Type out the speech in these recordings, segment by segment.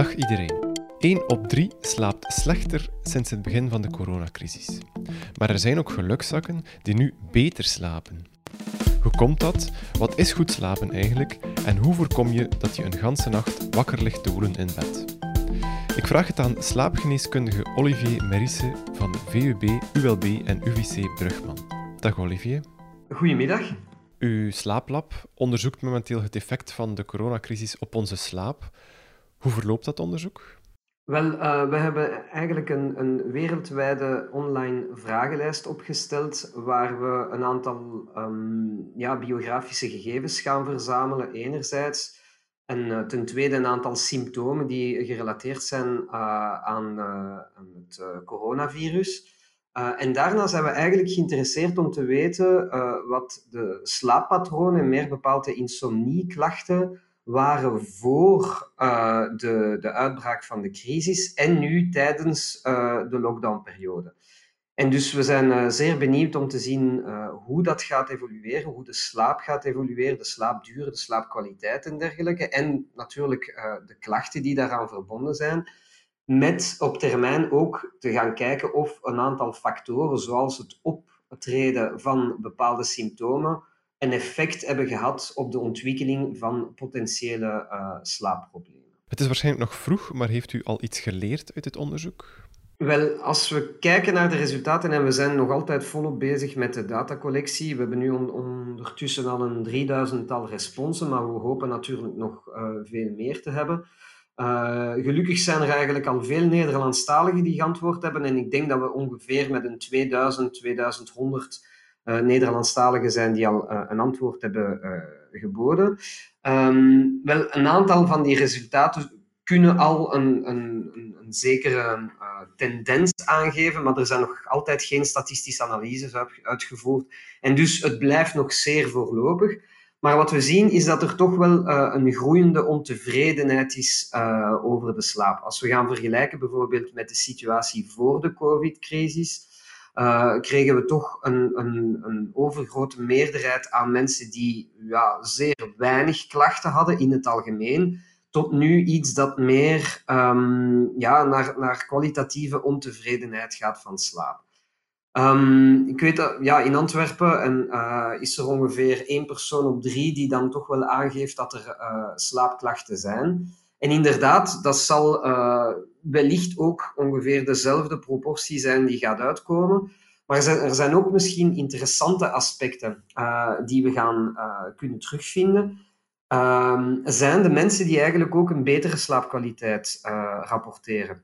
Dag iedereen. 1 op 3 slaapt slechter sinds het begin van de coronacrisis. Maar er zijn ook gelukzakken die nu beter slapen. Hoe komt dat? Wat is goed slapen eigenlijk? En hoe voorkom je dat je een ganse nacht wakker ligt te woelen in bed? Ik vraag het aan slaapgeneeskundige Olivier Merisse van VUB, ULB en UVC Brugman. Dag Olivier. Goedemiddag. Uw slaaplab onderzoekt momenteel het effect van de coronacrisis op onze slaap. Hoe verloopt dat onderzoek? Wel, uh, we hebben eigenlijk een, een, wereldwijde online vragenlijst opgesteld waar we een aantal um, ja, biografische gegevens gaan verzamelen, enerzijds. En uh, ten tweede een aantal symptomen die gerelateerd zijn uh, aan, aan, het coronavirus. en daarna zijn we eigenlijk geïnteresseerd om te weten wat de slaappatronen, meer bepaald de insomnieklachten, waren voor uh, de, de uitbraak van de crisis en nu tijdens uh, de lockdownperiode. En dus we zijn uh, zeer benieuwd om te zien hoe dat gaat evolueren, hoe de slaap gaat evolueren, de slaapduur, de slaapkwaliteit en dergelijke. En natuurlijk de klachten die daaraan verbonden zijn. Met op termijn ook te gaan kijken of een aantal factoren, zoals het optreden van bepaalde symptomen, een effect hebben gehad op de ontwikkeling van potentiële uh, slaapproblemen. Het is waarschijnlijk nog vroeg, maar heeft u al iets geleerd uit het onderzoek? Wel, als we kijken naar de resultaten, en we zijn nog altijd volop bezig met de datacollectie, we hebben nu ondertussen al een drieduizendtal responsen, maar we hopen natuurlijk nog uh, veel meer te hebben. Uh, gelukkig zijn er eigenlijk al veel Nederlandstaligen die geantwoord hebben en ik denk dat we ongeveer met een 2000, 2100 uh, Nederlandstaligen zijn die al uh, een antwoord hebben uh, geboden. Um, wel, een aantal van die resultaten kunnen al een, een, een, zekere tendens aangeven, maar er zijn nog altijd geen statistische analyses uitgevoerd. En dus het blijft nog zeer voorlopig. Maar wat we zien is dat er toch wel een groeiende ontevredenheid is over de slaap. Als we gaan vergelijken bijvoorbeeld met de situatie voor de COVID-crisis, uh, kregen we toch een, een, een, overgrote meerderheid aan mensen die ja, zeer weinig klachten hadden in het algemeen, tot nu iets dat meer um, ja, naar, naar kwalitatieve ontevredenheid gaat van slaap. Um, ik weet dat ja, in Antwerpen en, uh, is er ongeveer één persoon op drie die dan toch wel aangeeft dat er uh, slaapklachten zijn. En inderdaad, dat zal wellicht ook ongeveer dezelfde proportie zijn die gaat uitkomen. Maar er zijn, ook misschien interessante aspecten uh, die we gaan uh, kunnen terugvinden. Uh, zijn de mensen die eigenlijk ook een betere slaapkwaliteit rapporteren.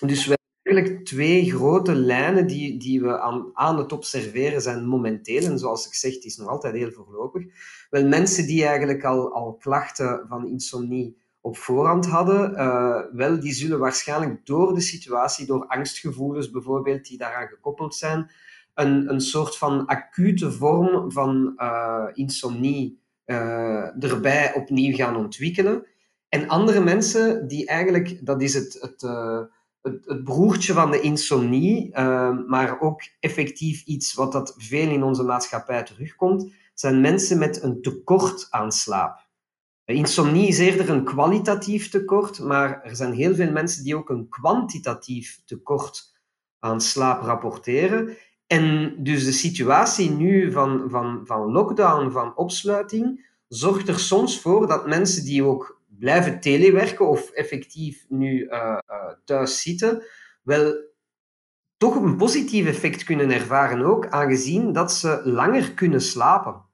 Dus we hebben eigenlijk twee grote lijnen die, die we aan, aan het observeren zijn momenteel. En zoals ik zeg, is nog altijd heel voorlopig. Wel mensen die eigenlijk al, al klachten van insomnie op voorhand hadden, uh, wel, die zullen waarschijnlijk door de situatie, door angstgevoelens bijvoorbeeld, die daaraan gekoppeld zijn, een, een soort van acute vorm van uh, insomnie uh, erbij opnieuw gaan ontwikkelen. En andere mensen die eigenlijk, dat is het, het, het, het broertje van de insomnie, maar ook effectief iets wat dat veel in onze maatschappij terugkomt, zijn mensen met een tekort aan slaap. Insomnie is eerder een kwalitatief tekort, maar er zijn heel veel mensen die ook een kwantitatief tekort aan slaap rapporteren. En dus de situatie nu van, van, van lockdown, van opsluiting, zorgt er soms voor dat mensen die ook blijven telewerken of effectief nu uh, uh, thuis zitten, wel toch een positief effect kunnen ervaren ook, aangezien dat ze langer kunnen slapen.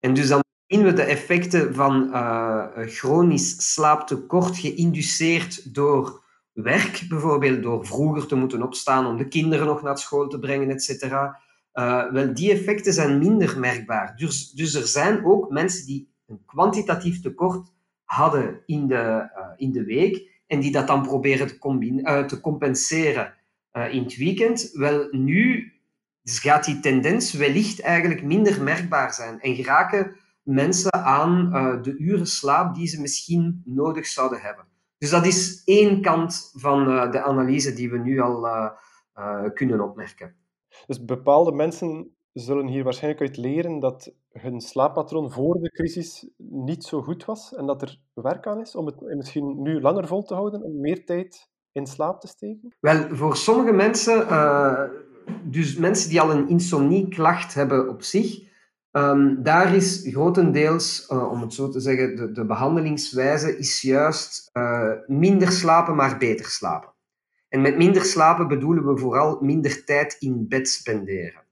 En dus dan zien we de effecten van uh, chronisch slaaptekort geïnduceerd door werk, bijvoorbeeld door vroeger te moeten opstaan om de kinderen nog naar school te brengen, etc. Uh, wel, die effecten zijn minder merkbaar. Dus, dus er zijn ook mensen die een kwantitatief tekort hadden in de, uh, in de week en die dat dan proberen te, te compenseren in het weekend. Wel, nu gaat die tendens wellicht eigenlijk minder merkbaar zijn en geraken mensen aan uh, de uren slaap die ze misschien nodig zouden hebben. Dus dat is één kant van uh, de analyse die we nu al uh, kunnen opmerken. Dus bepaalde mensen zullen hier waarschijnlijk uit leren dat hun slaappatroon voor de crisis niet zo goed was en dat er werk aan is om het misschien nu langer vol te houden, om meer tijd in slaap te steken? Wel, voor sommige mensen, uh, dus mensen die al een insomnieklacht hebben op zich, um, daar is grotendeels, uh, om het zo te zeggen, de, de behandelingswijze is juist uh, minder slapen, maar beter slapen. En met minder slapen bedoelen we vooral minder tijd in bed spenderen.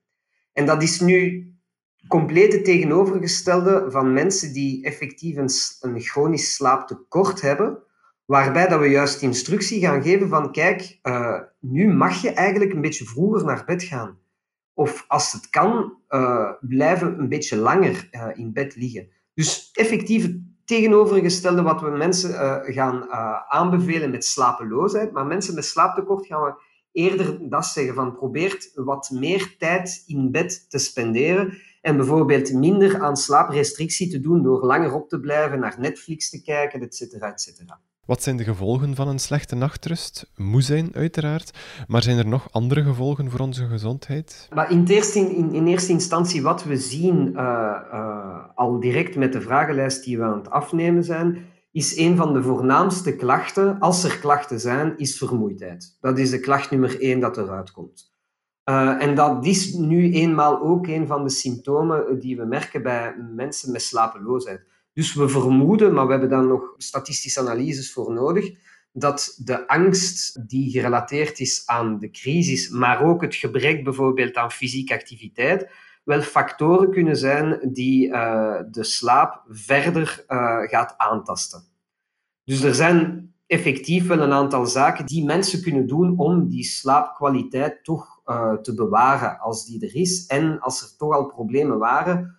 En dat is nu compleet tegenovergestelde van mensen die effectief een, chronisch slaaptekort hebben, waarbij dat we juist instructie gaan geven van kijk, uh, nu mag je eigenlijk een beetje vroeger naar bed gaan. Of als het kan, uh, blijven een beetje langer uh, in bed liggen. Dus effectief tegenovergestelde wat we mensen gaan aanbevelen met slapeloosheid. Maar mensen met slaaptekort gaan we eerder dat zeggen van probeert wat meer tijd in bed te spenderen en bijvoorbeeld minder aan slaaprestrictie te doen door langer op te blijven, naar Netflix te kijken, etc. etcetera. Wat zijn de gevolgen van een slechte nachtrust? Moe zijn, uiteraard. Maar zijn er nog andere gevolgen voor onze gezondheid? Maar in, eerste, in, in eerste instantie, wat we zien uh, uh, al direct met de vragenlijst die we aan het afnemen zijn, is een van de voornaamste klachten, als er klachten zijn, is vermoeidheid. Dat is de klacht nummer één dat eruit komt. Uh, en dat is nu eenmaal ook een van de symptomen die we merken bij mensen met slapeloosheid. Dus we vermoeden, maar we hebben dan nog statistische analyses voor nodig, dat de angst die gerelateerd is aan de crisis, maar ook het gebrek bijvoorbeeld aan fysieke activiteit, wel factoren kunnen zijn die uh, de slaap verder uh, gaat aantasten. Dus er zijn effectief wel een aantal zaken die mensen kunnen doen om die slaapkwaliteit toch uh, te bewaren als die er is. En als er toch al problemen waren,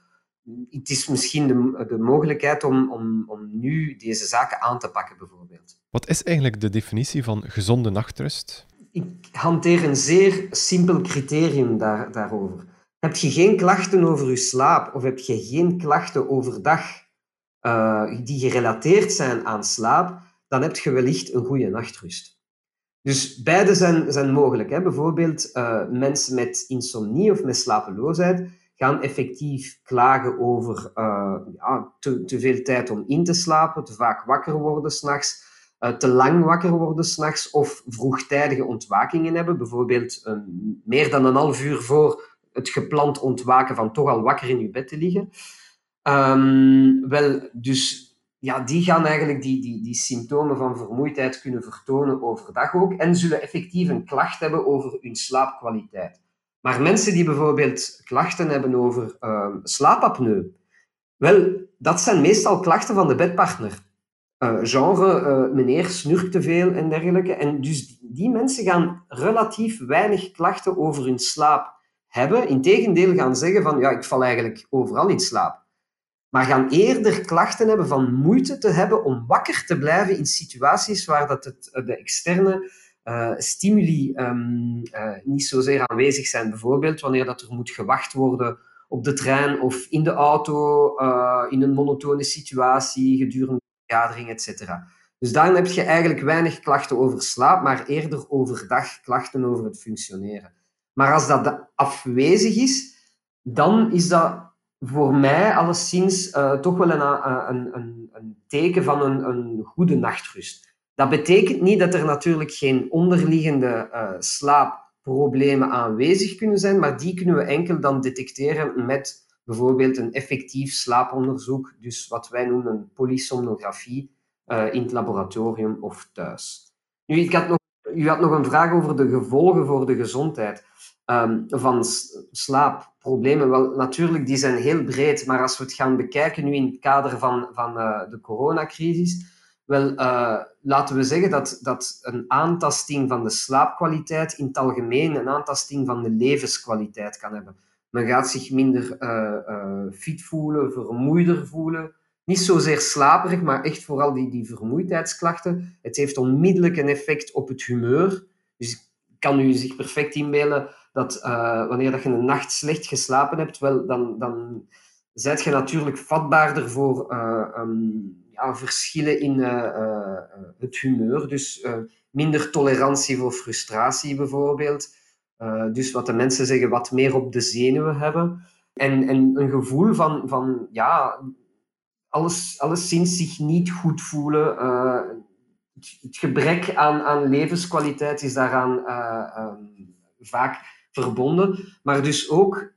het is misschien de, de mogelijkheid om, om, om nu deze zaken aan te pakken, bijvoorbeeld. Wat is eigenlijk de definitie van gezonde nachtrust? Ik hanteer een zeer simpel criterium daar, daarover. Heb je geen klachten over je slaap of heb je geen klachten overdag uh, die gerelateerd zijn aan slaap, dan heb je wellicht een goede nachtrust. Dus beide zijn, zijn mogelijk. Hè. Bijvoorbeeld uh, mensen met insomnie of met slapeloosheid gaan effectief klagen over uh, ja, te, te, veel tijd om in te slapen, te vaak wakker worden s'nachts, uh, te lang wakker worden s'nachts of vroegtijdige ontwakingen hebben. Bijvoorbeeld meer dan een half uur voor het gepland ontwaken van toch al wakker in je bed te liggen. Um, wel, dus ja, die gaan eigenlijk die, die, die symptomen van vermoeidheid kunnen vertonen overdag ook en zullen effectief een klacht hebben over hun slaapkwaliteit. Maar mensen die bijvoorbeeld klachten hebben over uh, slaapapneu, wel, dat zijn meestal klachten van de bedpartner. Uh, genre, uh, meneer snurkt te veel en dergelijke. En dus die, mensen gaan relatief weinig klachten over hun slaap hebben. Integendeel gaan zeggen van, ja, ik val eigenlijk overal in slaap. Maar gaan eerder klachten hebben van moeite te hebben om wakker te blijven in situaties waar dat het, de externe uh, stimuli um, niet zozeer aanwezig zijn. Bijvoorbeeld wanneer dat er moet gewacht worden op de trein of in de auto, uh, in een monotone situatie, gedurende een vergadering, etc. Dus dan heb je eigenlijk weinig klachten over slaap, maar eerder overdag klachten over het functioneren. Maar als dat afwezig is, dan is dat voor mij alleszins toch wel een, een, een, een teken van een, goede nachtrust. Dat betekent niet dat er natuurlijk geen onderliggende uh, slaapproblemen aanwezig kunnen zijn, maar die kunnen we enkel dan detecteren met bijvoorbeeld een effectief slaaponderzoek, dus wat wij noemen een polysomnografie uh, in het laboratorium of thuis. Nu, ik had nog, u had nog een vraag over de gevolgen voor de gezondheid um, van slaapproblemen, wel, natuurlijk, die zijn heel breed, maar als we het gaan bekijken nu in het kader van, van uh, de coronacrisis, wel, uh, laten we zeggen dat, dat een aantasting van de slaapkwaliteit in het algemeen een aantasting van de levenskwaliteit kan hebben. Men gaat zich minder uh, fit voelen, vermoeider voelen. Niet zozeer slaperig, maar echt vooral die, die vermoeidheidsklachten. Het heeft onmiddellijk een effect op het humeur. Dus ik kan u zich perfect inbeelden dat wanneer dat je een nacht slecht geslapen hebt, wel, dan, dan zijt je natuurlijk vatbaarder voor um, ja, verschillen in uh, het humeur. Dus minder tolerantie voor frustratie bijvoorbeeld. dus wat de mensen zeggen, wat meer op de zenuwen hebben. En, en een gevoel van, van ja, alles, alleszins zich niet goed voelen. het gebrek aan, aan levenskwaliteit is daaraan ehm, vaak verbonden. Maar dus ook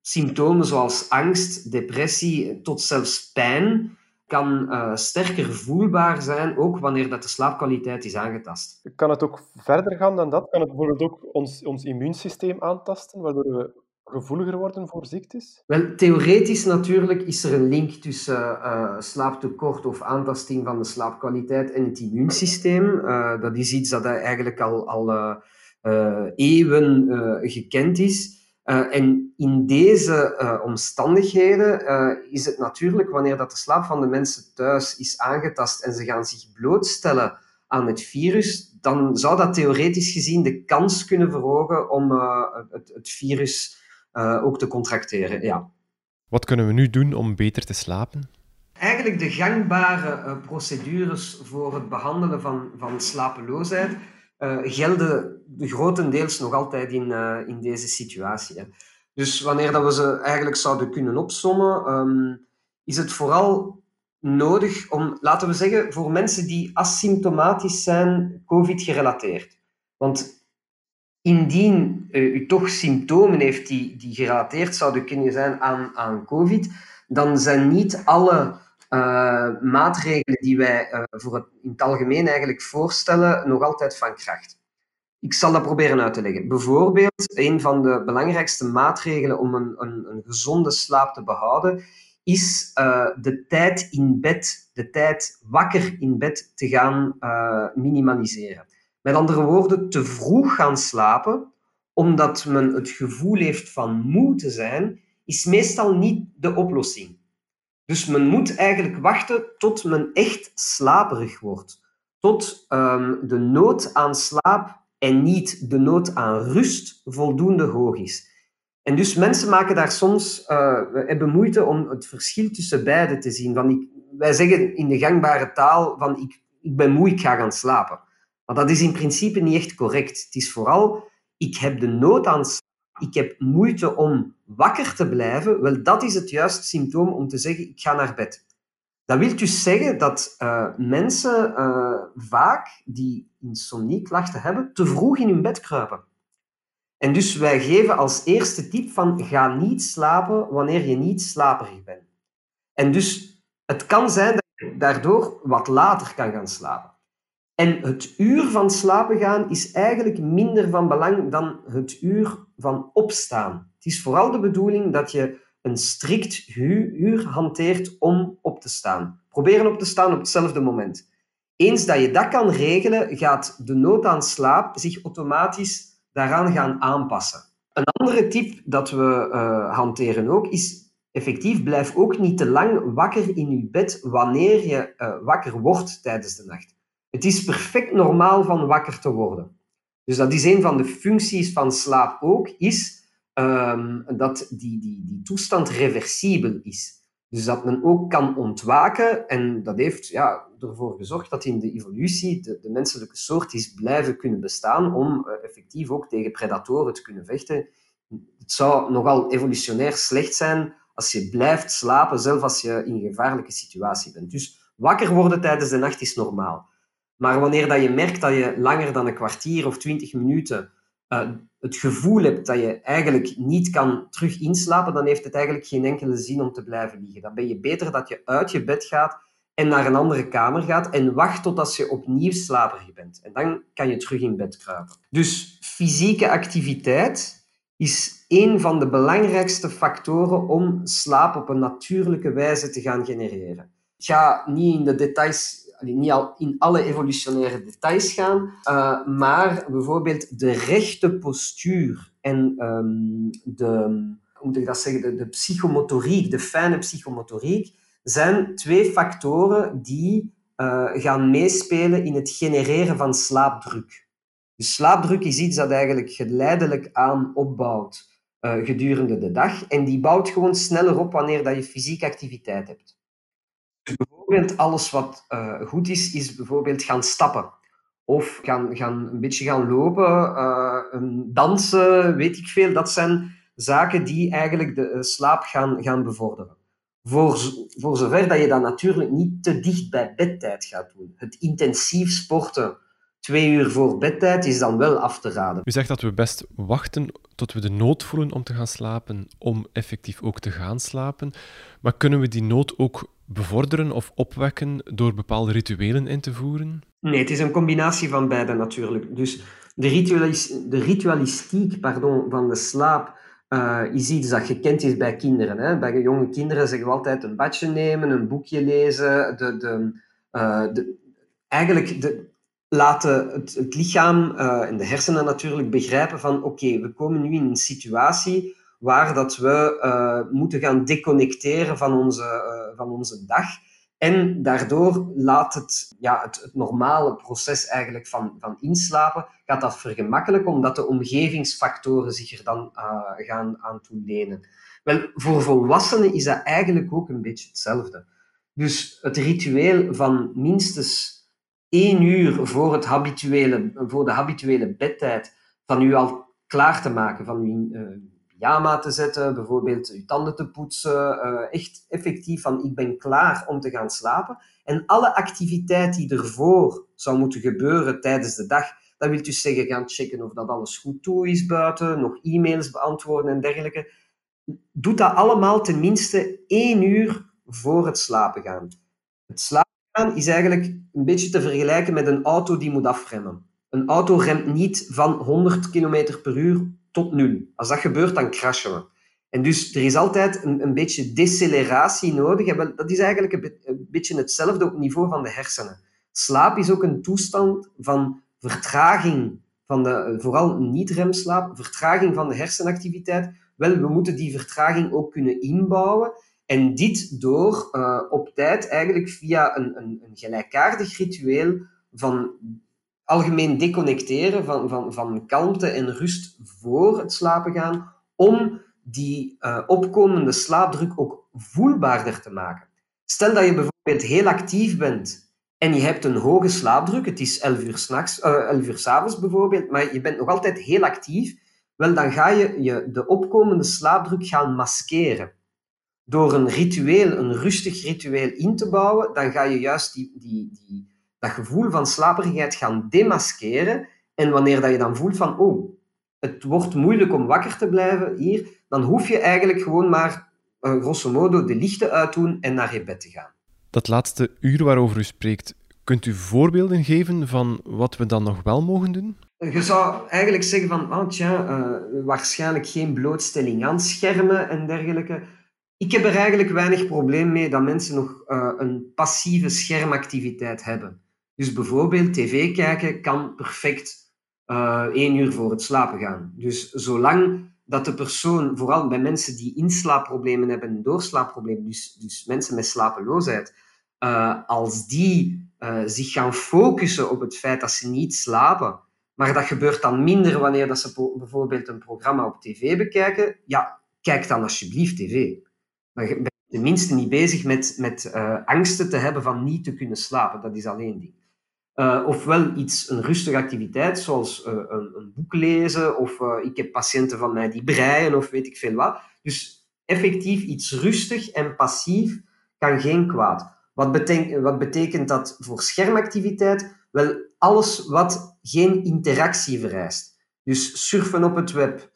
symptomen zoals angst, depressie, tot zelfs pijn kan uh, sterker voelbaar zijn, ook wanneer dat de slaapkwaliteit is aangetast. Kan het ook verder gaan dan dat? Kan het bijvoorbeeld ook ons, ons immuunsysteem aantasten, waardoor we gevoeliger worden voor ziektes? Wel, theoretisch natuurlijk is er een link tussen uh, slaaptekort of aantasting van de slaapkwaliteit en het immuunsysteem. Uh, dat is iets dat eigenlijk al, al eeuwen gekend is. Uh, en in deze uh, omstandigheden uh, is het natuurlijk, wanneer dat de slaap van de mensen thuis is aangetast en ze gaan zich blootstellen aan het virus, dan zou dat theoretisch gezien de kans kunnen verhogen om het, het, virus ook te contracteren. Ja. Wat kunnen we nu doen om beter te slapen? Eigenlijk de gangbare procedures voor het behandelen van, van slapeloosheid uh, gelden grotendeels nog altijd in, uh, in deze situatie. Dus wanneer dat we ze eigenlijk zouden kunnen opsommen, um, is het vooral nodig om, laten we zeggen, voor mensen die asymptomatisch zijn, COVID-gerelateerd. Want indien uh, u toch symptomen heeft die, die gerelateerd zouden kunnen zijn aan, aan COVID, dan zijn niet alle uh, maatregelen die wij uh, voor het, in het algemeen eigenlijk voorstellen nog altijd van kracht. Ik zal dat proberen uit te leggen. Bijvoorbeeld, een van de belangrijkste maatregelen om een, een, een gezonde slaap te behouden, is uh, de tijd in bed, de tijd wakker in bed te gaan minimaliseren. Met andere woorden, te vroeg gaan slapen, omdat men het gevoel heeft van moe te zijn, is meestal niet de oplossing. Dus men moet eigenlijk wachten tot men echt slaperig wordt. Tot um, de nood aan slaap en niet de nood aan rust voldoende hoog is. En dus mensen maken daar soms uh, hebben moeite om het verschil tussen beide te zien. Van ik, wij zeggen in de gangbare taal van ik, ik ben moe, ik ga gaan slapen. Maar dat is in principe niet echt correct. Het is vooral ik heb de nood aan slaap ik heb moeite om wakker te blijven, wel, dat is het juiste symptoom om te zeggen, ik ga naar bed. Dat wil dus zeggen dat uh, mensen uh, vaak die insomnieklachten hebben, te vroeg in hun bed kruipen. En dus wij geven als eerste tip van ga niet slapen wanneer je niet slaperig bent. En dus het kan zijn dat je daardoor wat later kan gaan slapen. En het uur van slapen gaan is eigenlijk minder van belang dan het uur van opstaan. Het is vooral de bedoeling dat je een strikt uur hanteert om op te staan. Proberen op te staan op hetzelfde moment. Eens dat je dat kan regelen, gaat de nood aan slaap zich automatisch daaraan gaan aanpassen. Een andere tip dat we uh, hanteren ook is effectief blijf ook niet te lang wakker in je bed wanneer je uh, wakker wordt tijdens de nacht. Het is perfect normaal van wakker te worden. Dus dat is een van de functies van slaap ook, is um, dat die, die, die toestand reversibel is. Dus dat men ook kan ontwaken. En dat heeft ja, ervoor gezorgd dat in de evolutie de, de menselijke soort is blijven kunnen bestaan om uh, effectief ook tegen predatoren te kunnen vechten. Het zou nogal evolutionair slecht zijn als je blijft slapen, zelfs als je in een gevaarlijke situatie bent. Dus wakker worden tijdens de nacht is normaal. Maar wanneer dat je merkt dat je langer dan een kwartier of twintig minuten uh, het gevoel hebt dat je eigenlijk niet kan terug inslapen, dan heeft het eigenlijk geen enkele zin om te blijven liggen. Dan ben je beter dat je uit je bed gaat en naar een andere kamer gaat en wacht totdat je opnieuw slaperig bent. En dan kan je terug in bed kruipen. Dus fysieke activiteit is een van de belangrijkste factoren om slaap op een natuurlijke wijze te gaan genereren. Ik ga niet in de details niet al in alle evolutionaire details gaan, uh, maar bijvoorbeeld de rechte postuur en um, de, hoe moet ik dat zeggen, de, psychomotoriek, de fijne psychomotoriek, zijn twee factoren die uh, gaan meespelen in het genereren van slaapdruk. Dus slaapdruk is iets dat eigenlijk geleidelijk aan opbouwt uh, gedurende de dag en die bouwt gewoon sneller op wanneer dat je fysieke activiteit hebt. Bijvoorbeeld alles wat uh, goed is, is bijvoorbeeld gaan stappen. of gaan, gaan een beetje gaan lopen, dansen, weet ik veel. Dat zijn zaken die eigenlijk de slaap gaan, gaan bevorderen. Voor, voor zover dat je dat natuurlijk niet te dicht bij bedtijd gaat doen. Het intensief sporten twee uur voor bedtijd is dan wel af te raden. U zegt dat we best wachten tot we de nood voelen om te gaan slapen, om effectief ook te gaan slapen. Maar kunnen we die nood ook bevorderen of opwekken door bepaalde rituelen in te voeren? Nee, het is een combinatie van beide natuurlijk. Dus de, de ritualistiek pardon, van de slaap uh, is iets dat gekend is bij kinderen. Hè. Bij jonge kinderen zeggen we altijd een badje nemen, een boekje lezen. De, de, uh, de eigenlijk de, laten het, het lichaam uh, en de hersenen natuurlijk begrijpen van oké, we komen nu in een situatie waar dat we moeten gaan deconnecteren van onze, van onze dag. En daardoor laat het, ja, het, normale proces eigenlijk van, van inslapen, gaat dat vergemakkelijken, omdat de omgevingsfactoren zich er dan uh, gaan aan toelenen. Wel, voor volwassenen is dat eigenlijk ook een beetje hetzelfde. Dus het ritueel van minstens één uur voor, het habituele, voor de habituele bedtijd, van u al klaar te maken, van uw pyjama te zetten, bijvoorbeeld je tanden te poetsen, uh, echt effectief van ik ben klaar om te gaan slapen. En alle activiteit die ervoor zou moeten gebeuren tijdens de dag, dat wil dus zeggen gaan checken of dat alles goed toe is buiten, nog e-mails beantwoorden en dergelijke. Doe dat allemaal tenminste één uur voor het slapen gaan. Het slapen gaan is eigenlijk een beetje te vergelijken met een auto die moet afremmen. Een auto remt niet van 100 km per uur tot nul. Als dat gebeurt, dan crashen we. En dus er is altijd een, een beetje deceleratie nodig. En dat is eigenlijk een, beetje hetzelfde op het niveau van de hersenen. Slaap is ook een toestand van vertraging van de, vooral niet-remslaap, vertraging van de hersenactiviteit. Wel, we moeten die vertraging ook kunnen inbouwen. En dit door uh, op tijd eigenlijk via een, een, een gelijkaardig ritueel van algemeen deconnecteren van, van, van kalmte en rust voor het slapen gaan, om die uh, opkomende slaapdruk ook voelbaarder te maken. Stel dat je bijvoorbeeld heel actief bent en je hebt een hoge slaapdruk, het is 11 uur, uh, 11 uur s'avonds bijvoorbeeld, maar je bent nog altijd heel actief, wel dan ga je, je de opkomende slaapdruk gaan maskeren. Door een ritueel, een rustig ritueel in te bouwen, dan ga je juist die, die, die, dat gevoel van slaperigheid gaan demaskeren. En wanneer dat je dan voelt van, oh, het wordt moeilijk om wakker te blijven hier, dan hoef je eigenlijk gewoon maar, uh, grosso modo, de lichten uitdoen en naar je bed te gaan. Dat laatste uur waarover u spreekt, kunt u voorbeelden geven van wat we dan nog wel mogen doen? Je zou eigenlijk zeggen van, oh tja, uh, waarschijnlijk geen blootstelling aan schermen en dergelijke. Ik heb er eigenlijk weinig probleem mee dat mensen nog uh, een passieve schermactiviteit hebben. Dus bijvoorbeeld tv kijken kan perfect uh, één uur voor het slapen gaan. Dus zolang dat de persoon, vooral bij mensen die inslaapproblemen hebben en doorslaapproblemen, dus, dus mensen met slapeloosheid, uh, als die uh, zich gaan focussen op het feit dat ze niet slapen, maar dat gebeurt dan minder wanneer dat ze bijvoorbeeld een programma op tv bekijken, ja, kijk dan alsjeblieft tv. Dan ben je tenminste niet bezig met, met angsten te hebben van niet te kunnen slapen. Dat is alleen ding. Uh, ofwel iets, een rustige activiteit, zoals uh, een, een, boek lezen, of uh, ik heb patiënten van mij die breien, of weet ik veel wat. Dus effectief iets rustig en passief kan geen kwaad. Wat betekent, wat betekent dat voor schermactiviteit? Wel, alles wat geen interactie vereist. Dus surfen op het web,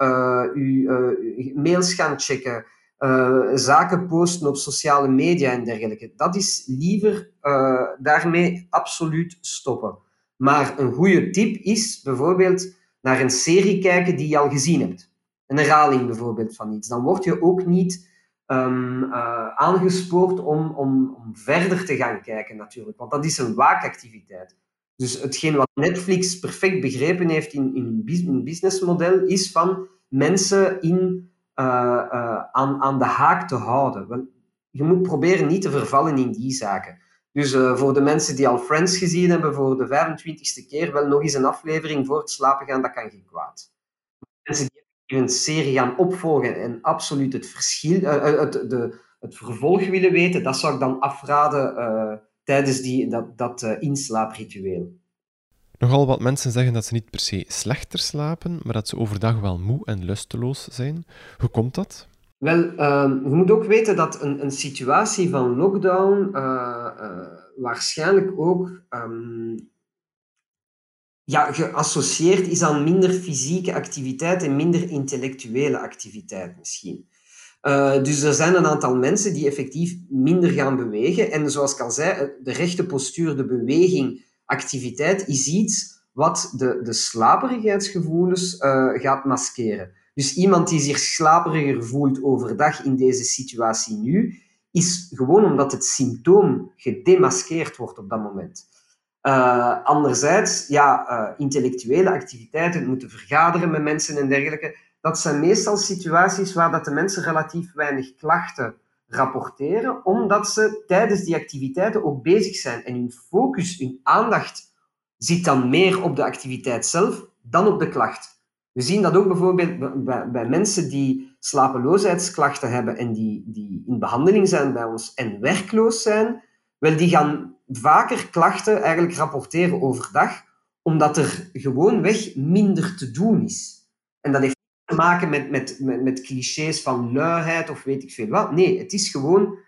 uw mails gaan checken, uh, zaken posten op sociale media en dergelijke. Dat is liever uh, daarmee absoluut stoppen. Maar een goede tip is bijvoorbeeld naar een serie kijken die je al gezien hebt. Een herhaling bijvoorbeeld van iets. Dan word je ook niet um, uh, aangespoord om, om, om verder te gaan kijken natuurlijk. Want dat is een waakactiviteit. Dus hetgeen wat Netflix perfect begrepen heeft in, een businessmodel is van mensen in aan, aan de haak te houden. je moet proberen niet te vervallen in die zaken. Dus uh, voor de mensen die al Friends gezien hebben voor de 25ste keer, wel nog eens een aflevering voor het slapen gaan, dat kan geen kwaad. Mensen die een serie gaan opvolgen en absoluut het, verschil, het, de, het vervolg willen weten, dat zou ik dan afraden tijdens die, dat, dat inslaapritueel. Nogal wat mensen zeggen dat ze niet per se slechter slapen, maar dat ze overdag wel moe en lusteloos zijn. Hoe komt dat? Wel, uh, je moet ook weten dat een, een situatie van lockdown uh, uh, waarschijnlijk ook um, ja, geassocieerd is aan minder fysieke activiteit en minder intellectuele activiteit misschien. Uh, dus er zijn een aantal mensen die effectief minder gaan bewegen. En zoals ik al zei, de rechte postuur, de beweging, activiteit is iets wat de, de slaperigheidsgevoelens uh, gaat maskeren. Dus iemand die zich slaperiger voelt overdag in deze situatie nu, is gewoon omdat het symptoom gedemaskeerd wordt op dat moment. Uh, anderzijds, ja, uh, intellectuele activiteiten, moeten vergaderen met mensen en dergelijke, dat zijn meestal situaties waar dat de mensen relatief weinig klachten rapporteren, omdat ze tijdens die activiteiten ook bezig zijn. En hun focus, hun aandacht zit dan meer op de activiteit zelf dan op de klacht. We zien dat ook bijvoorbeeld bij, mensen die slapeloosheidsklachten hebben en die, die in behandeling zijn bij ons en werkloos zijn, wel, die gaan vaker klachten eigenlijk rapporteren overdag, omdat er gewoonweg minder te doen is. En dat heeft te maken met, met, met, met clichés van luiheid of weet ik veel wat. Nee, het is gewoon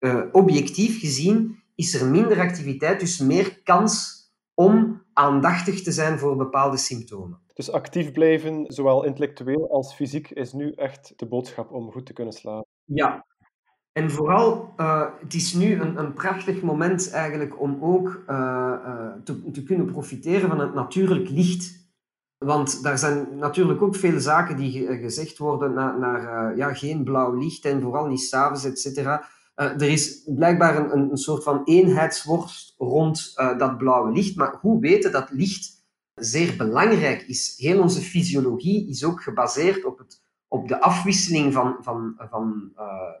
uh, objectief gezien is er minder activiteit, dus meer kans om aandachtig te zijn voor bepaalde symptomen. Dus actief blijven, zowel intellectueel als fysiek, is nu echt de boodschap om goed te kunnen slapen. Ja, en vooral, uh, het is nu een, een, prachtig moment eigenlijk om ook uh, uh, te, te, kunnen profiteren van het natuurlijk licht. Want daar zijn natuurlijk ook veel zaken die ge gezegd worden naar, naar ja, geen blauw licht en vooral niet s'avonds, et cetera. er is blijkbaar een, een soort van eenheidsworst rond dat blauwe licht. Maar hoe weten dat licht zeer belangrijk is? Heel onze fysiologie is ook gebaseerd op het op de afwisseling van, van, van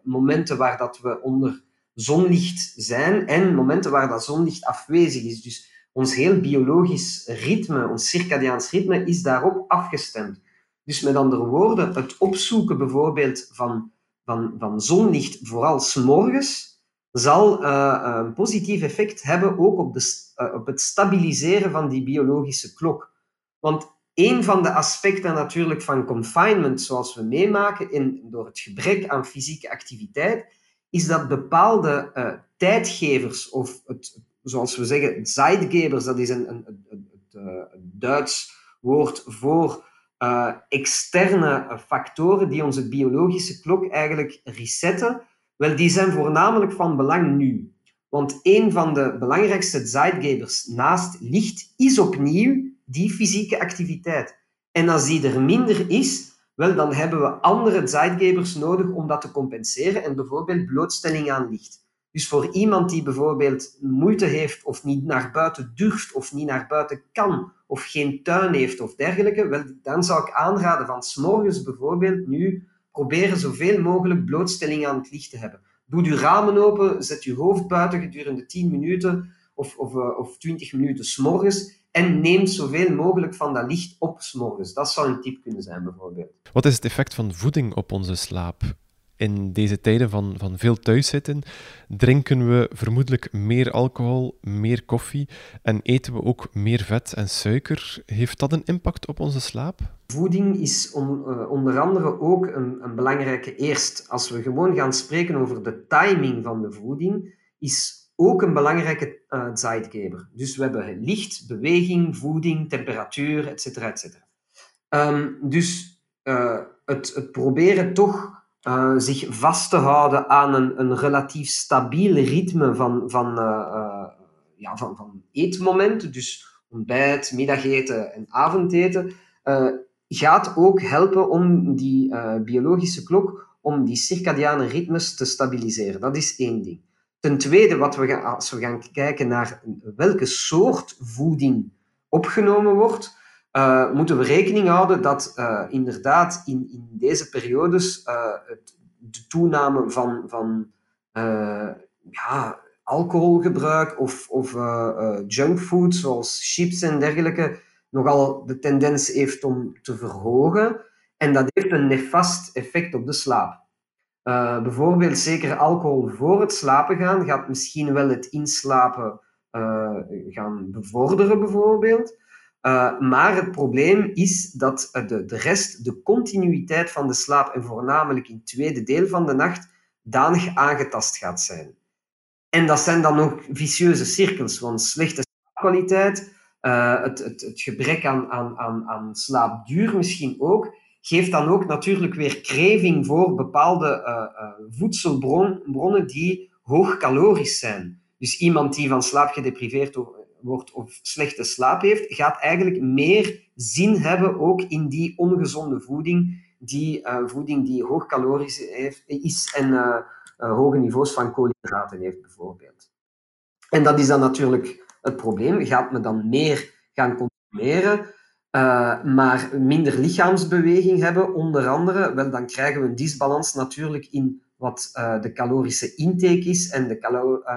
momenten waar dat we onder zonlicht zijn en momenten waar dat zonlicht afwezig is. Dus ons heel biologisch ritme, ons circadiaans ritme, is daarop afgestemd. Dus met andere woorden, het opzoeken bijvoorbeeld van, van, van zonlicht, vooral s'morgens, zal uh, een positief effect hebben ook op, de, uh, op het stabiliseren van die biologische klok. Want een van de aspecten natuurlijk van confinement, zoals we meemaken in, door het gebrek aan fysieke activiteit, is dat bepaalde tijdgevers, of het, zoals we zeggen, Zeitgebers, dat is een, een, eh, Duits woord voor uh, externe factoren die onze biologische klok eigenlijk resetten, wel, die zijn voornamelijk van belang nu. Want een van de belangrijkste Zeitgebers naast licht is opnieuw die fysieke activiteit. En als die er minder is, wel, dan hebben we andere zeitgebers nodig om dat te compenseren en bijvoorbeeld blootstelling aan licht. Dus voor iemand die bijvoorbeeld moeite heeft of niet naar buiten durft of niet naar buiten kan of geen tuin heeft of dergelijke, wel, dan zou ik aanraden van s'morgens bijvoorbeeld nu proberen zoveel mogelijk blootstelling aan het licht te hebben. Doe je ramen open, zet je hoofd buiten gedurende 10 minuten of, of, eh, of 20 minuten s'morgens en neemt zoveel mogelijk van dat licht op s'morgens. Dat zou een tip kunnen zijn, bijvoorbeeld. Wat is het effect van voeding op onze slaap? In deze tijden van, van veel thuiszitten drinken we vermoedelijk meer alcohol, meer koffie en eten we ook meer vet en suiker. Heeft dat een impact op onze slaap? Voeding is uh, onder andere ook een, een belangrijke eerst. Als we gewoon gaan spreken over de timing van de voeding, is ook een belangrijke uh. Dus we hebben licht, beweging, voeding, temperatuur, etc. etc. Um, dus uh, het, het, proberen toch uh, zich vast te houden aan een, een relatief stabiel ritme van, van, ja, van, van eetmomenten, dus ontbijt, middageten en avondeten, gaat ook helpen om die biologische klok, om die circadiane ritmes te stabiliseren. Dat is één ding. Ten tweede, wat we gaan, als we gaan kijken naar welke soort voeding opgenomen wordt, uh, moeten we rekening houden dat uh, inderdaad in, in deze periodes uh, het, de toename van, van ja, alcoholgebruik of, of junkfood, zoals chips en dergelijke, nogal de tendens heeft om te verhogen. En dat heeft een nefast effect op de slaap. Bijvoorbeeld zeker alcohol voor het slapen gaan gaat misschien wel het inslapen gaan bevorderen, bijvoorbeeld. Uh, maar het probleem is dat de, de rest, de continuïteit van de slaap, en voornamelijk in het tweede deel van de nacht, danig aangetast gaat zijn. En dat zijn dan ook vicieuze cirkels, want slechte slaapkwaliteit, uh, het, het, het, gebrek aan, aan, aan, aan slaapduur misschien ook, geeft dan ook natuurlijk weer kreving voor bepaalde voedselbronnen die hoogcalorisch zijn. Dus iemand die van slaap gedepriveerd wordt of slechte slaap heeft, gaat eigenlijk meer zin hebben ook in die ongezonde voeding, die uh, voeding die hoogcalorisch heeft, is en uh, uh, hoge niveaus van koolhydraten heeft bijvoorbeeld. En dat is dan natuurlijk het probleem. Gaat men dan meer gaan consumeren, maar minder lichaamsbeweging hebben, onder andere, wel, dan krijgen we een disbalans natuurlijk in wat de calorische intake is en, de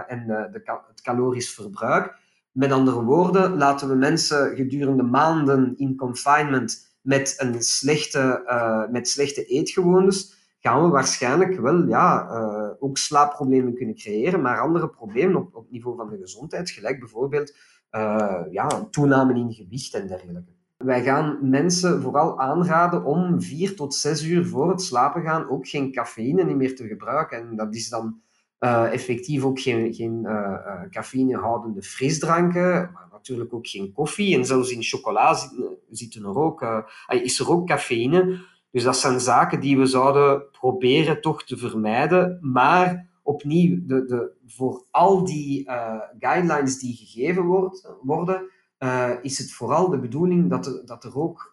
en de, het calorisch verbruik. Met andere woorden, laten we mensen gedurende maanden in confinement met, een slechte, uh, met slechte eetgewoontes, gaan we waarschijnlijk wel ja, uh, ook slaapproblemen kunnen creëren, maar andere problemen op, op niveau van de gezondheid, gelijk bijvoorbeeld uh, ja, toename in gewicht en dergelijke. Wij gaan mensen vooral aanraden om vier tot zes uur voor het slapen gaan ook geen cafeïne meer te gebruiken. En dat is dan uh, effectief ook geen, geen uh, uh, cafeïnehoudende frisdranken, maar natuurlijk ook geen koffie. En zelfs in chocola zitten er ook, is er ook cafeïne. Dus dat zijn zaken die we zouden proberen toch te vermijden. Maar opnieuw, de, de, voor al die guidelines die gegeven wordt, worden, is het vooral de bedoeling dat er, dat er ook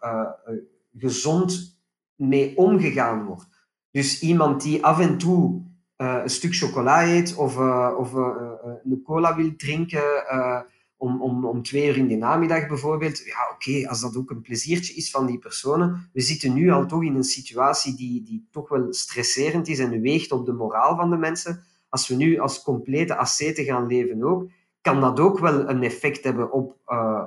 gezond mee omgegaan wordt. Dus iemand die af en toe uh, een stuk chocola eet of, uh, of uh, een cola wil drinken om, om, om twee uur in de namiddag bijvoorbeeld. Ja, oké, als dat ook een pleziertje is van die personen. We zitten nu al toch in een situatie die, die toch wel stresserend is en weegt op de moraal van de mensen. Als we nu als complete asceten gaan leven ook, kan dat ook wel een effect hebben op,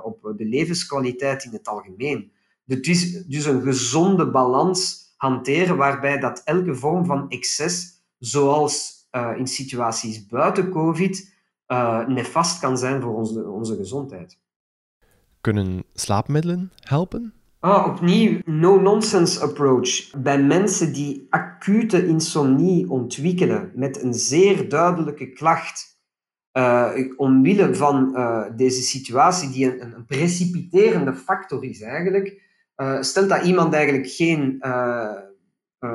op de levenskwaliteit in het algemeen. Dus, dus een gezonde balans hanteren waarbij dat elke vorm van excess zoals uh, in situaties buiten COVID, uh, nefast kan zijn voor onze, onze gezondheid. Kunnen slaapmiddelen helpen? Ah, opnieuw, no-nonsense approach. Bij mensen die acute insomnie ontwikkelen met een zeer duidelijke klacht, uh, omwille van uh, deze situatie, die een, een, precipiterende factor is eigenlijk, uh, stelt dat iemand eigenlijk geen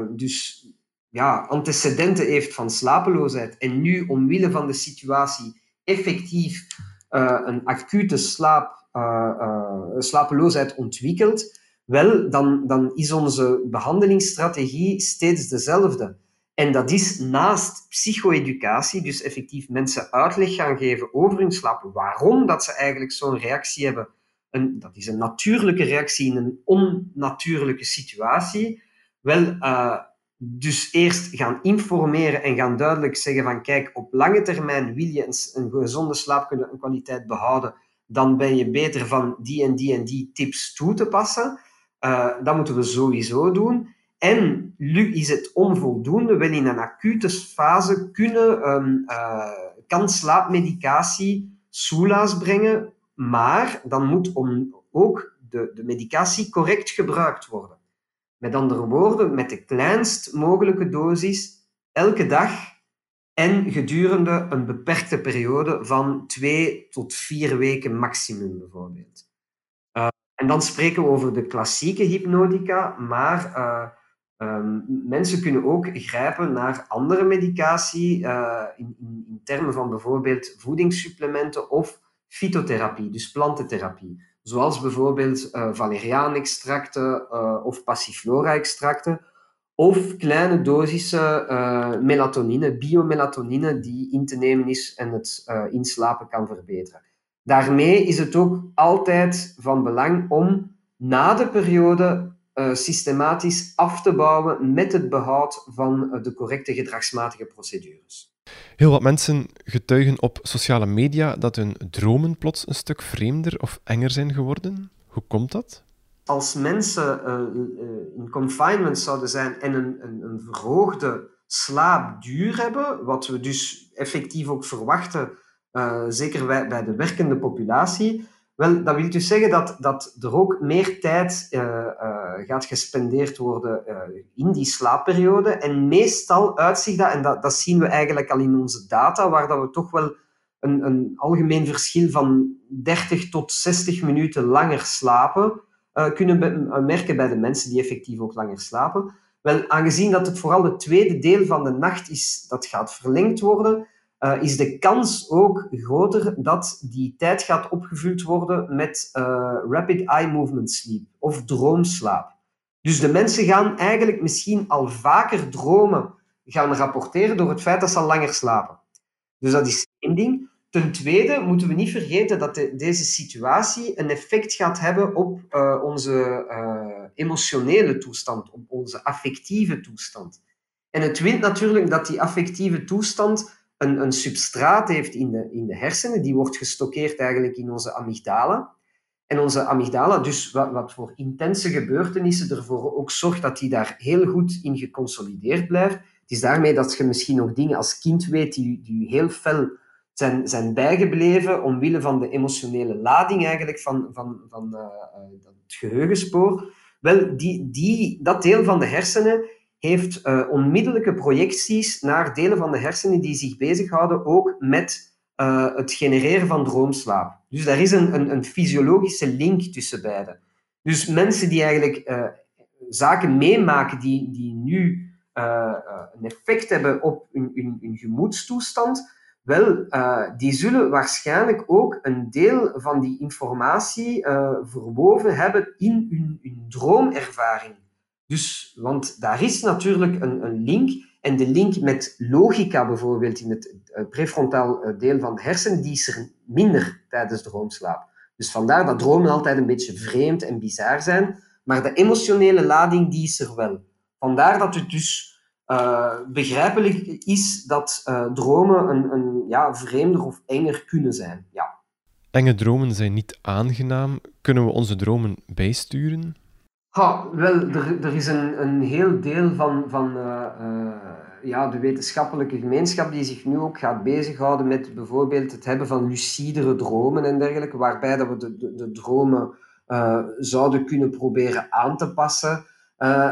dus ja, antecedenten heeft van slapeloosheid en nu omwille van de situatie effectief uh, een acute slaap, uh, uh, slapeloosheid ontwikkelt, wel, dan, dan is onze behandelingsstrategie steeds dezelfde. En dat is naast psycho-educatie, dus effectief mensen uitleg gaan geven over hun slaap, waarom dat ze eigenlijk zo'n reactie hebben. Een, dat is een natuurlijke reactie in een onnatuurlijke situatie. Wel, dus eerst gaan informeren en gaan duidelijk zeggen van kijk, op lange termijn wil je een, gezonde slaapkwaliteit behouden, dan ben je beter van die en die en die tips toe te passen. Uh, dat moeten we sowieso doen. En nu is het onvoldoende. Wel in een acute fase kunnen, um, uh, kan slaapmedicatie soelaas brengen, maar dan moet om, ook de, de medicatie correct gebruikt worden. Met andere woorden, met de kleinst mogelijke dosis, elke dag en gedurende een beperkte periode van twee tot vier weken maximum bijvoorbeeld. Uh, en dan spreken we over de klassieke hypnotica, maar uh, um, mensen kunnen ook grijpen naar andere medicatie uh, in, in, in termen van bijvoorbeeld voedingssupplementen of fytotherapie, dus plantentherapie zoals bijvoorbeeld uh, valeriaanextracten of passiflora-extracten, of kleine dosissen uh, melatonine, biomelatonine, die in te nemen is en het inslapen kan verbeteren. Daarmee is het ook altijd van belang om na de periode systematisch af te bouwen met het behoud van de correcte gedragsmatige procedures. Heel wat mensen getuigen op sociale media dat hun dromen plots een stuk vreemder of enger zijn geworden. Hoe komt dat? Als mensen uh, in confinement zouden zijn en een, een, een verhoogde slaapduur hebben, wat we dus effectief ook verwachten, uh, zeker bij de werkende populatie, Wel, dat wil dus zeggen dat, dat er ook meer tijd uh, uh, gaat gespendeerd worden uh, in die slaapperiode. En meestal uitzicht dat, en dat, dat zien we eigenlijk al in onze data, waar dat we toch wel een, een algemeen verschil van 30 tot 60 minuten langer slapen kunnen merken bij de mensen die effectief ook langer slapen. Wel, aangezien dat het vooral het tweede deel van de nacht is dat gaat verlengd worden, uh, is de kans ook groter dat die tijd gaat opgevuld worden met uh, rapid eye movement sleep of droomslaap. Dus de mensen gaan eigenlijk misschien al vaker dromen gaan rapporteren door het feit dat ze al langer slapen. Dus dat is één ding. Ten tweede moeten we niet vergeten dat de, deze situatie een effect gaat hebben op uh, onze emotionele toestand, op onze affectieve toestand. En het wint natuurlijk dat die affectieve toestand een, een substraat heeft in de, in de hersenen, die wordt gestockeerd eigenlijk in onze amygdala. En onze amygdala, dus wat, wat voor intense gebeurtenissen ervoor ook zorgt dat die daar heel goed in geconsolideerd blijft. Het is daarmee dat je misschien nog dingen als kind weet die, die heel fel zijn, zijn bijgebleven omwille van de emotionele lading eigenlijk van, van, van het geheugenspoor. Wel, die, die, dat deel van de hersenen heeft uh, onmiddellijke projecties naar delen van de hersenen die zich bezighouden ook met uh, het genereren van droomslaap. Dus daar is een, een, een, fysiologische link tussen beide. Dus mensen die eigenlijk uh, zaken meemaken die, die nu een effect hebben op hun, hun, hun gemoedstoestand, wel, die zullen waarschijnlijk ook een deel van die informatie verwoven hebben in hun, hun droomervaring. Dus, want daar is natuurlijk een, een link. En de link met logica bijvoorbeeld in het prefrontaal eh, deel van de hersenen, die is er minder tijdens droomslaap. Dus vandaar dat dromen altijd een beetje vreemd en bizar zijn. Maar de emotionele lading, die is er wel. Vandaar dat het dus uh, begrijpelijk is dat dromen een, een ja, vreemder of enger kunnen zijn. Ja. Enge dromen zijn niet aangenaam. Kunnen we onze dromen bijsturen? Ha, wel, er, er is een, een heel deel van, van uh, uh, ja, de wetenschappelijke gemeenschap die zich nu ook gaat bezighouden met bijvoorbeeld het hebben van lucidere dromen en dergelijke, waarbij dat we de, de, dromen uh, zouden kunnen proberen aan te passen.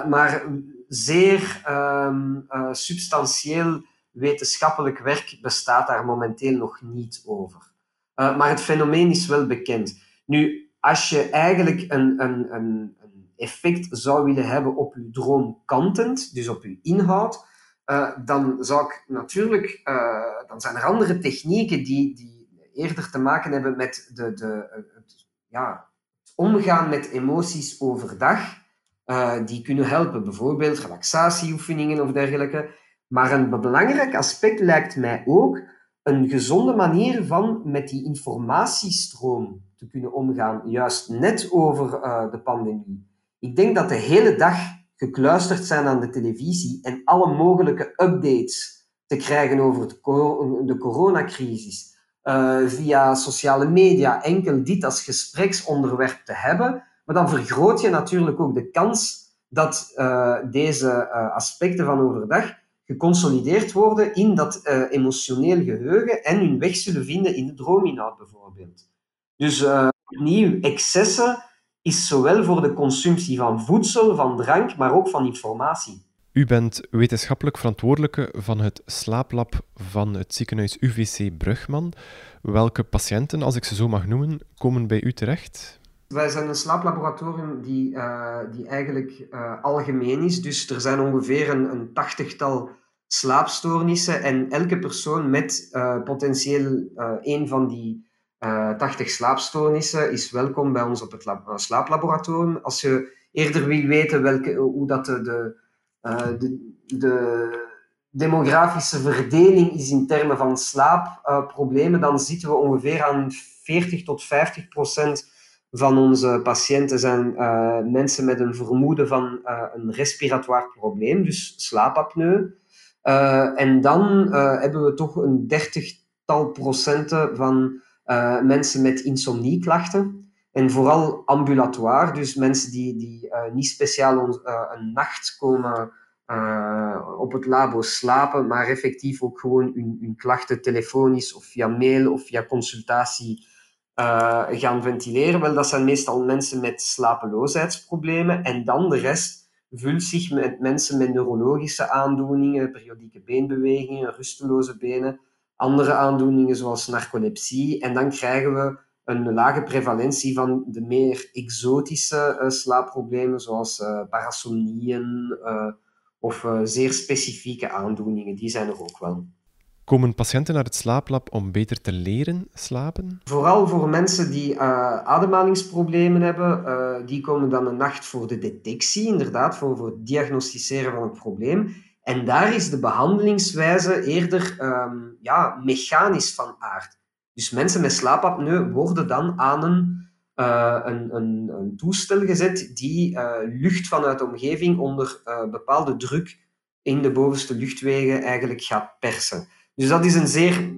maar zeer um, substantieel wetenschappelijk werk bestaat daar momenteel nog niet over. maar het fenomeen is wel bekend. Nu, als je eigenlijk een, een, een effect zou willen hebben op uw droomkantend, dus op uw inhoud, uh, dan zou ik natuurlijk, uh, dan zijn er andere technieken die, die eerder te maken hebben met de, de, het, ja, het omgaan met emoties overdag. Die kunnen helpen, bijvoorbeeld relaxatieoefeningen of dergelijke. Maar een belangrijk aspect lijkt mij ook een gezonde manier van met die informatiestroom te kunnen omgaan, juist net over de pandemie. Ik denk dat de hele dag gekluisterd zijn aan de televisie en alle mogelijke updates te krijgen over de coronacrisis, uh, via sociale media, enkel dit als gespreksonderwerp te hebben, maar dan vergroot je natuurlijk ook de kans dat uh, deze uh, aspecten van overdag geconsolideerd worden in dat emotioneel geheugen en hun weg zullen vinden in de droominhoud bijvoorbeeld. Dus opnieuw, excessen is zowel voor de consumptie van voedsel, van drank, maar ook van informatie. U bent wetenschappelijk verantwoordelijke van het slaaplab van het ziekenhuis UVC Brugman. Welke patiënten, als ik ze zo mag noemen, komen bij u terecht? Wij zijn een slaaplaboratorium die, uh, die eigenlijk uh, algemeen is. Dus er zijn ongeveer een, een tachtigtal slaapstoornissen en elke persoon met uh, potentieel een van die 80 eh, slaapstoornissen is welkom bij ons op het uh, slaaplaboratorium. Als je eerder wil weten welke, hoe dat de, de, de, de, demografische verdeling is in termen van slaapproblemen, dan zitten we ongeveer aan 40 tot 50 procent van onze patiënten zijn mensen met een vermoeden van een respiratoire probleem, dus slaapapneu. en dan hebben we toch een dertigtal procenten van uh, mensen met insomnieklachten. En vooral ambulatoire, dus mensen die, die uh, niet speciaal uh, een nacht komen op het labo slapen, maar effectief ook gewoon hun, klachten telefonisch of via mail of via consultatie gaan ventileren? Wel, dat zijn meestal mensen met slapeloosheidsproblemen. En dan de rest vult zich met mensen met neurologische aandoeningen, periodieke beenbewegingen, rusteloze benen, andere aandoeningen zoals narcolepsie. En dan krijgen we een lage prevalentie van de meer exotische uh, slaapproblemen, zoals uh, parasomnieën of zeer specifieke aandoeningen. Die zijn er ook wel. Komen patiënten naar het slaaplab om beter te leren slapen? Vooral voor mensen die ademhalingsproblemen hebben, die komen dan een nacht voor de detectie, inderdaad, voor, voor het diagnosticeren van het probleem. En daar is de behandelingswijze eerder um, ja, mechanisch van aard. Dus mensen met slaapapneu worden dan aan een, uh, een, een, toestel gezet die lucht vanuit de omgeving onder bepaalde druk in de bovenste luchtwegen eigenlijk gaat persen. Dus dat is een zeer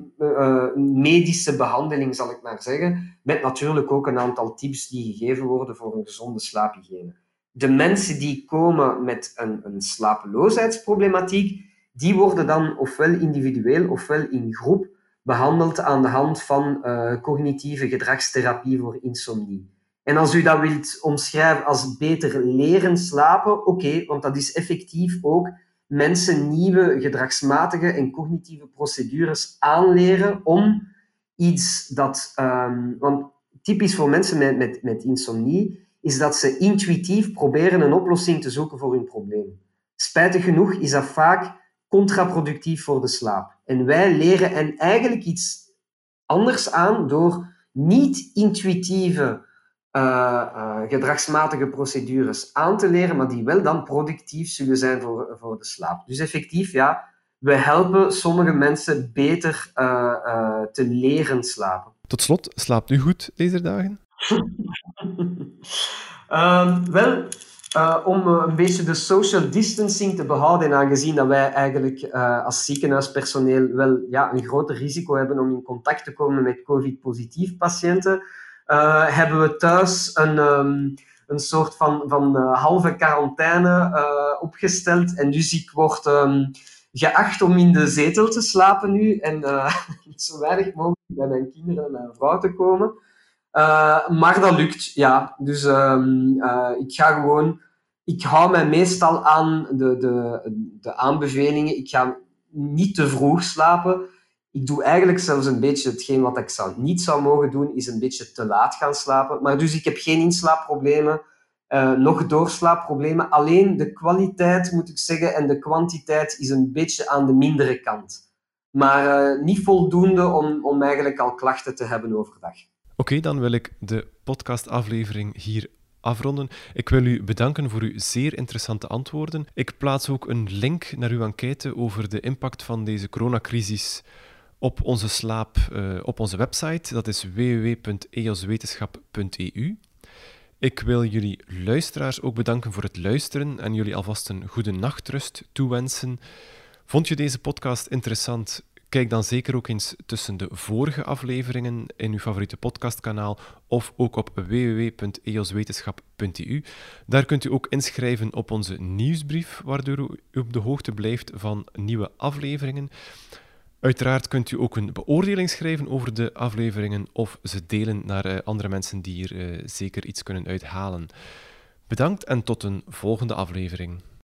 medische behandeling, zal ik maar zeggen. Met natuurlijk ook een aantal tips die gegeven worden voor een gezonde slaaphygiëne. De mensen die komen met een, een slapeloosheidsproblematiek, die worden dan ofwel individueel ofwel in groep behandeld aan de hand van uh, cognitieve gedragstherapie voor insomnie. En als u dat wilt omschrijven als beter leren slapen, oké, want dat is effectief ook mensen nieuwe gedragsmatige en cognitieve procedures aanleren om iets dat. Um, want typisch voor mensen met, met, met insomnie is dat ze intuïtief proberen een oplossing te zoeken voor hun probleem. Spijtig genoeg is dat vaak contraproductief voor de slaap. En wij leren hen eigenlijk iets anders aan door niet intuïtieve uh, gedragsmatige procedures aan te leren, maar die wel dan productief zullen zijn voor, voor de slaap. Dus effectief, ja, we helpen sommige mensen beter uh, te leren slapen. Tot slot, slaapt u goed deze dagen? Ehm, wel, om een beetje de social distancing te behouden, en aangezien dat wij eigenlijk als ziekenhuispersoneel wel ja, een groter risico hebben om in contact te komen met COVID-positief patiënten, hebben we thuis een, um, een soort van, van halve quarantaine opgesteld. En dus ik word um, geacht om in de zetel te slapen nu en zo weinig mogelijk bij mijn kinderen en mijn vrouw te komen. Maar dat lukt, ja. Dus um, ik ga gewoon... Ik hou mij meestal aan de, de, de aanbevelingen. Ik ga niet te vroeg slapen ik doe eigenlijk zelfs een beetje hetgeen wat ik zou, niet zou mogen doen, is een beetje te laat gaan slapen. Maar dus ik heb geen inslaapproblemen, uh, nog doorslaapproblemen. Alleen de kwaliteit, moet ik zeggen, en de kwantiteit is een beetje aan de mindere kant. Maar niet voldoende om, om eigenlijk al klachten te hebben overdag. Oké, dan wil ik de podcastaflevering hier afronden. Ik wil u bedanken voor uw zeer interessante antwoorden. Ik plaats ook een link naar uw enquête over de impact van deze coronacrisis op onze slaap uh, op onze website. Dat is www.eoswetenschap.eu. Ik wil jullie luisteraars ook bedanken voor het luisteren en jullie alvast een goede nachtrust toewensen. Vond je deze podcast interessant? Kijk dan zeker ook eens tussen de vorige afleveringen in uw favoriete podcastkanaal of ook op www.eoswetenschap.eu. Daar kunt u ook inschrijven op onze nieuwsbrief, waardoor u op de hoogte blijft van nieuwe afleveringen. Uiteraard kunt u ook een beoordeling schrijven over de afleveringen of ze delen naar uh, andere mensen die hier uh, zeker iets kunnen uithalen. Bedankt en tot een volgende aflevering.